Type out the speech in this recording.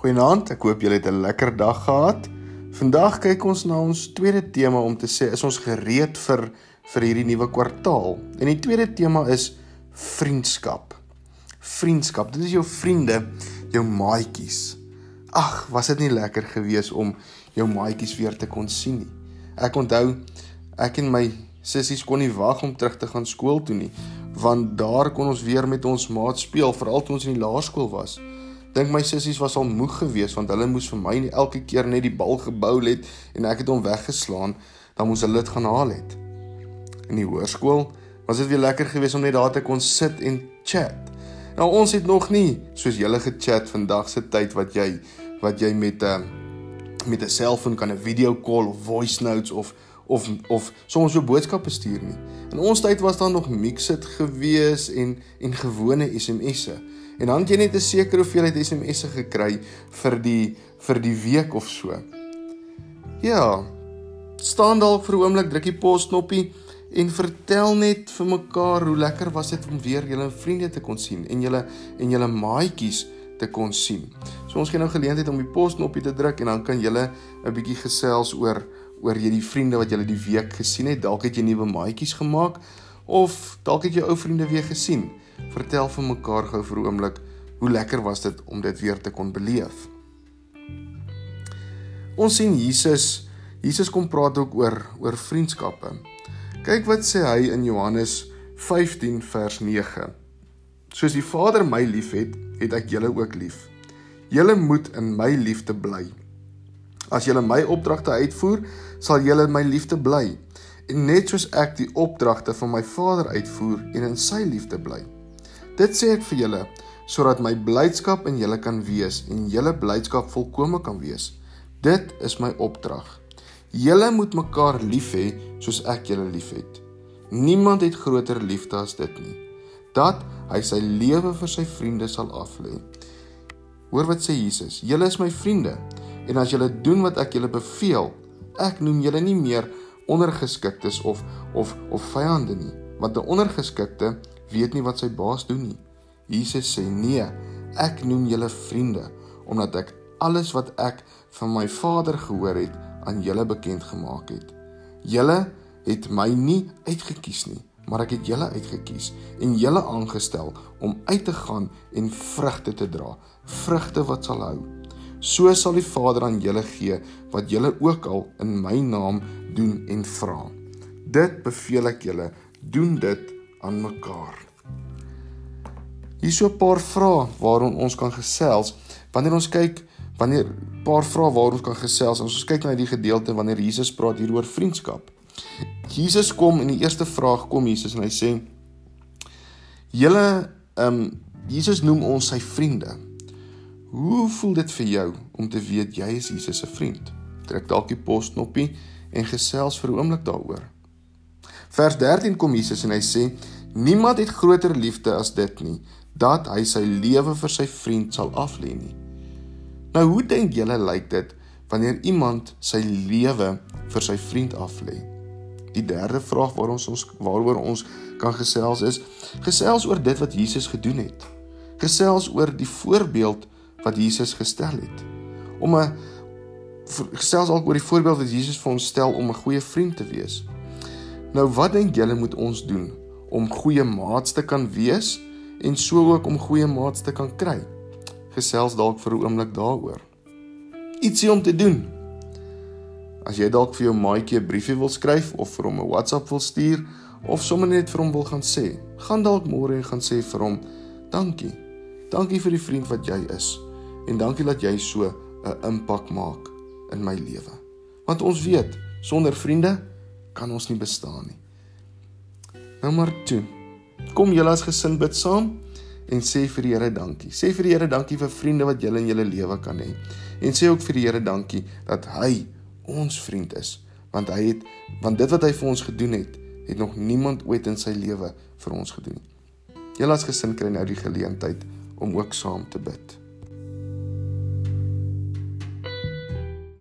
Goeienaand, ek hoop julle het 'n lekker dag gehad. Vandag kyk ons na ons tweede tema om te sê is ons gereed vir vir hierdie nuwe kwartaal. En die tweede tema is vriendskap. Vriendskap. Dit is jou vriende, jou maatjies. Ag, was dit nie lekker geweest om jou maatjies weer te kon sien nie. Ek onthou ek en my sissies kon nie wag om terug te gaan skool toe nie, want daar kon ons weer met ons maat speel, veral toe ons in die laerskool was. Dink my sissies was al moeg geweest want hulle moes vir my nie elke keer net die bal gebou het en ek het hom weggeslaan, dan moes hulle dit gaan haal het. In die hoërskool was dit weer lekker geweest om net daar te kon sit en chat. Nou ons het nog nie soos julle gechat vandag se tyd wat jy wat jy met 'n uh, met 'n selfoon kan 'n video call of voice notes of of of soms so boodskappe stuur nie. In ons tyd was daar nog mixed gewees en en gewone SMS'e. En dan het jy net 'n sekere hoeveelheid SMS'e gekry vir die vir die week of so. Ja. Staan dalk vir 'n oomblik, druk die pos knoppie en vertel net vir mekaar hoe lekker was dit om weer julle vriende te kon sien en julle en julle maatjies te kon sien. So ons gee nou geleentheid om die pos knoppie te druk en dan kan julle 'n bietjie gesels oor oor hierdie vriende wat julle die week gesien het. Dalk het jy nuwe maatjies gemaak of dalk het jy ou vriende weer gesien. Vertel vir mekaar gou vir 'n oomblik hoe lekker was dit om dit weer te kon beleef. Ons sien Jesus, Jesus kom praat ook oor oor vriendskappe. Kyk wat sê hy in Johannes 15 vers 9. Soos die Vader my liefhet, het ek julle ook lief. Julle moet in my liefde bly. As julle my opdragte uitvoer, sal julle in my liefde bly. En net soos ek die opdragte van my Vader uitvoer en in sy liefde bly. Dit sê ek vir julle sodat my blydskap in julle kan wees en julle blydskap volkome kan wees. Dit is my opdrag. Julle moet mekaar lief hê soos ek julle liefhet. Niemand het groter liefde as dit nie. Dat hy sy lewe vir sy vriende sal aflê. Hoor wat sê Jesus? Julle is my vriende en as julle doen wat ek julle beveel, ek noem julle nie meer ondergeskiktes of of of vyande nie, want 'n ondergeskikte weet nie wat sy baas doen nie. Jesus sê nee, ek noem julle vriende omdat ek alles wat ek van my Vader gehoor het aan julle bekend gemaak het. Julle het my nie uitgekies nie, maar ek het julle uitgekies en julle aangestel om uit te gaan en vrugte te dra, vrugte wat sal hou. So sal die Vader aan julle gee wat julle ook al in my naam doen en vra. Dit beveel ek julle, doen dit aan mekaar. Hier is so 'n paar vrae waaroor ons kan gesels wanneer ons kyk wanneer 'n paar vrae waaroor ons kan gesels ons kyk na die gedeelte wanneer Jesus praat hier oor vriendskap. Jesus kom in die eerste vraag kom Jesus en hy sê julle ehm um, Jesus noem ons sy vriende. Hoe voel dit vir jou om te weet jy is Jesus se vriend? Druk dalk die posknoppie en gesels vir 'n oomblik daaroor. Vers 13 kom Jesus en hy sê niemand het groter liefde as dit nie dat hy sy lewe vir sy vriend sal aflê nie. Nou hoe dink julle lyk dit wanneer iemand sy lewe vir sy vriend aflê? Die derde vraag waaroor ons ons waaroor ons kan gesels is gesels oor dit wat Jesus gedoen het. Gesels oor die voorbeeld wat Jesus gestel het. Om 'n gesels ook oor die voorbeeld wat Jesus vir ons stel om 'n goeie vriend te wees. Nou wat dink julle moet ons doen om goeie maats te kan wees? en so ook om goeie maats te kan kry. Gesels dalk vir 'n oomblik daaroor. Ietsie om te doen. As jy dalk vir jou maatjie 'n briefie wil skryf of vir hom 'n WhatsApp wil stuur of sommer net vir hom wil gaan sê, gaan dalk môre en gaan sê vir hom dankie. Dankie vir die vriend wat jy is en dankie dat jy so 'n impak maak in my lewe. Want ons weet, sonder vriende kan ons nie bestaan nie. Nou maar toe. Kom julle as gesin bid saam en sê vir die Here dankie. Sê vir die Here dankie vir vriende wat julle in julle lewe kan hê. En sê ook vir die Here dankie dat hy ons vriend is, want hy het want dit wat hy vir ons gedoen het, het nog niemand ooit in sy lewe vir ons gedoen nie. Julle as gesin kry nou die geleentheid om ook saam te bid.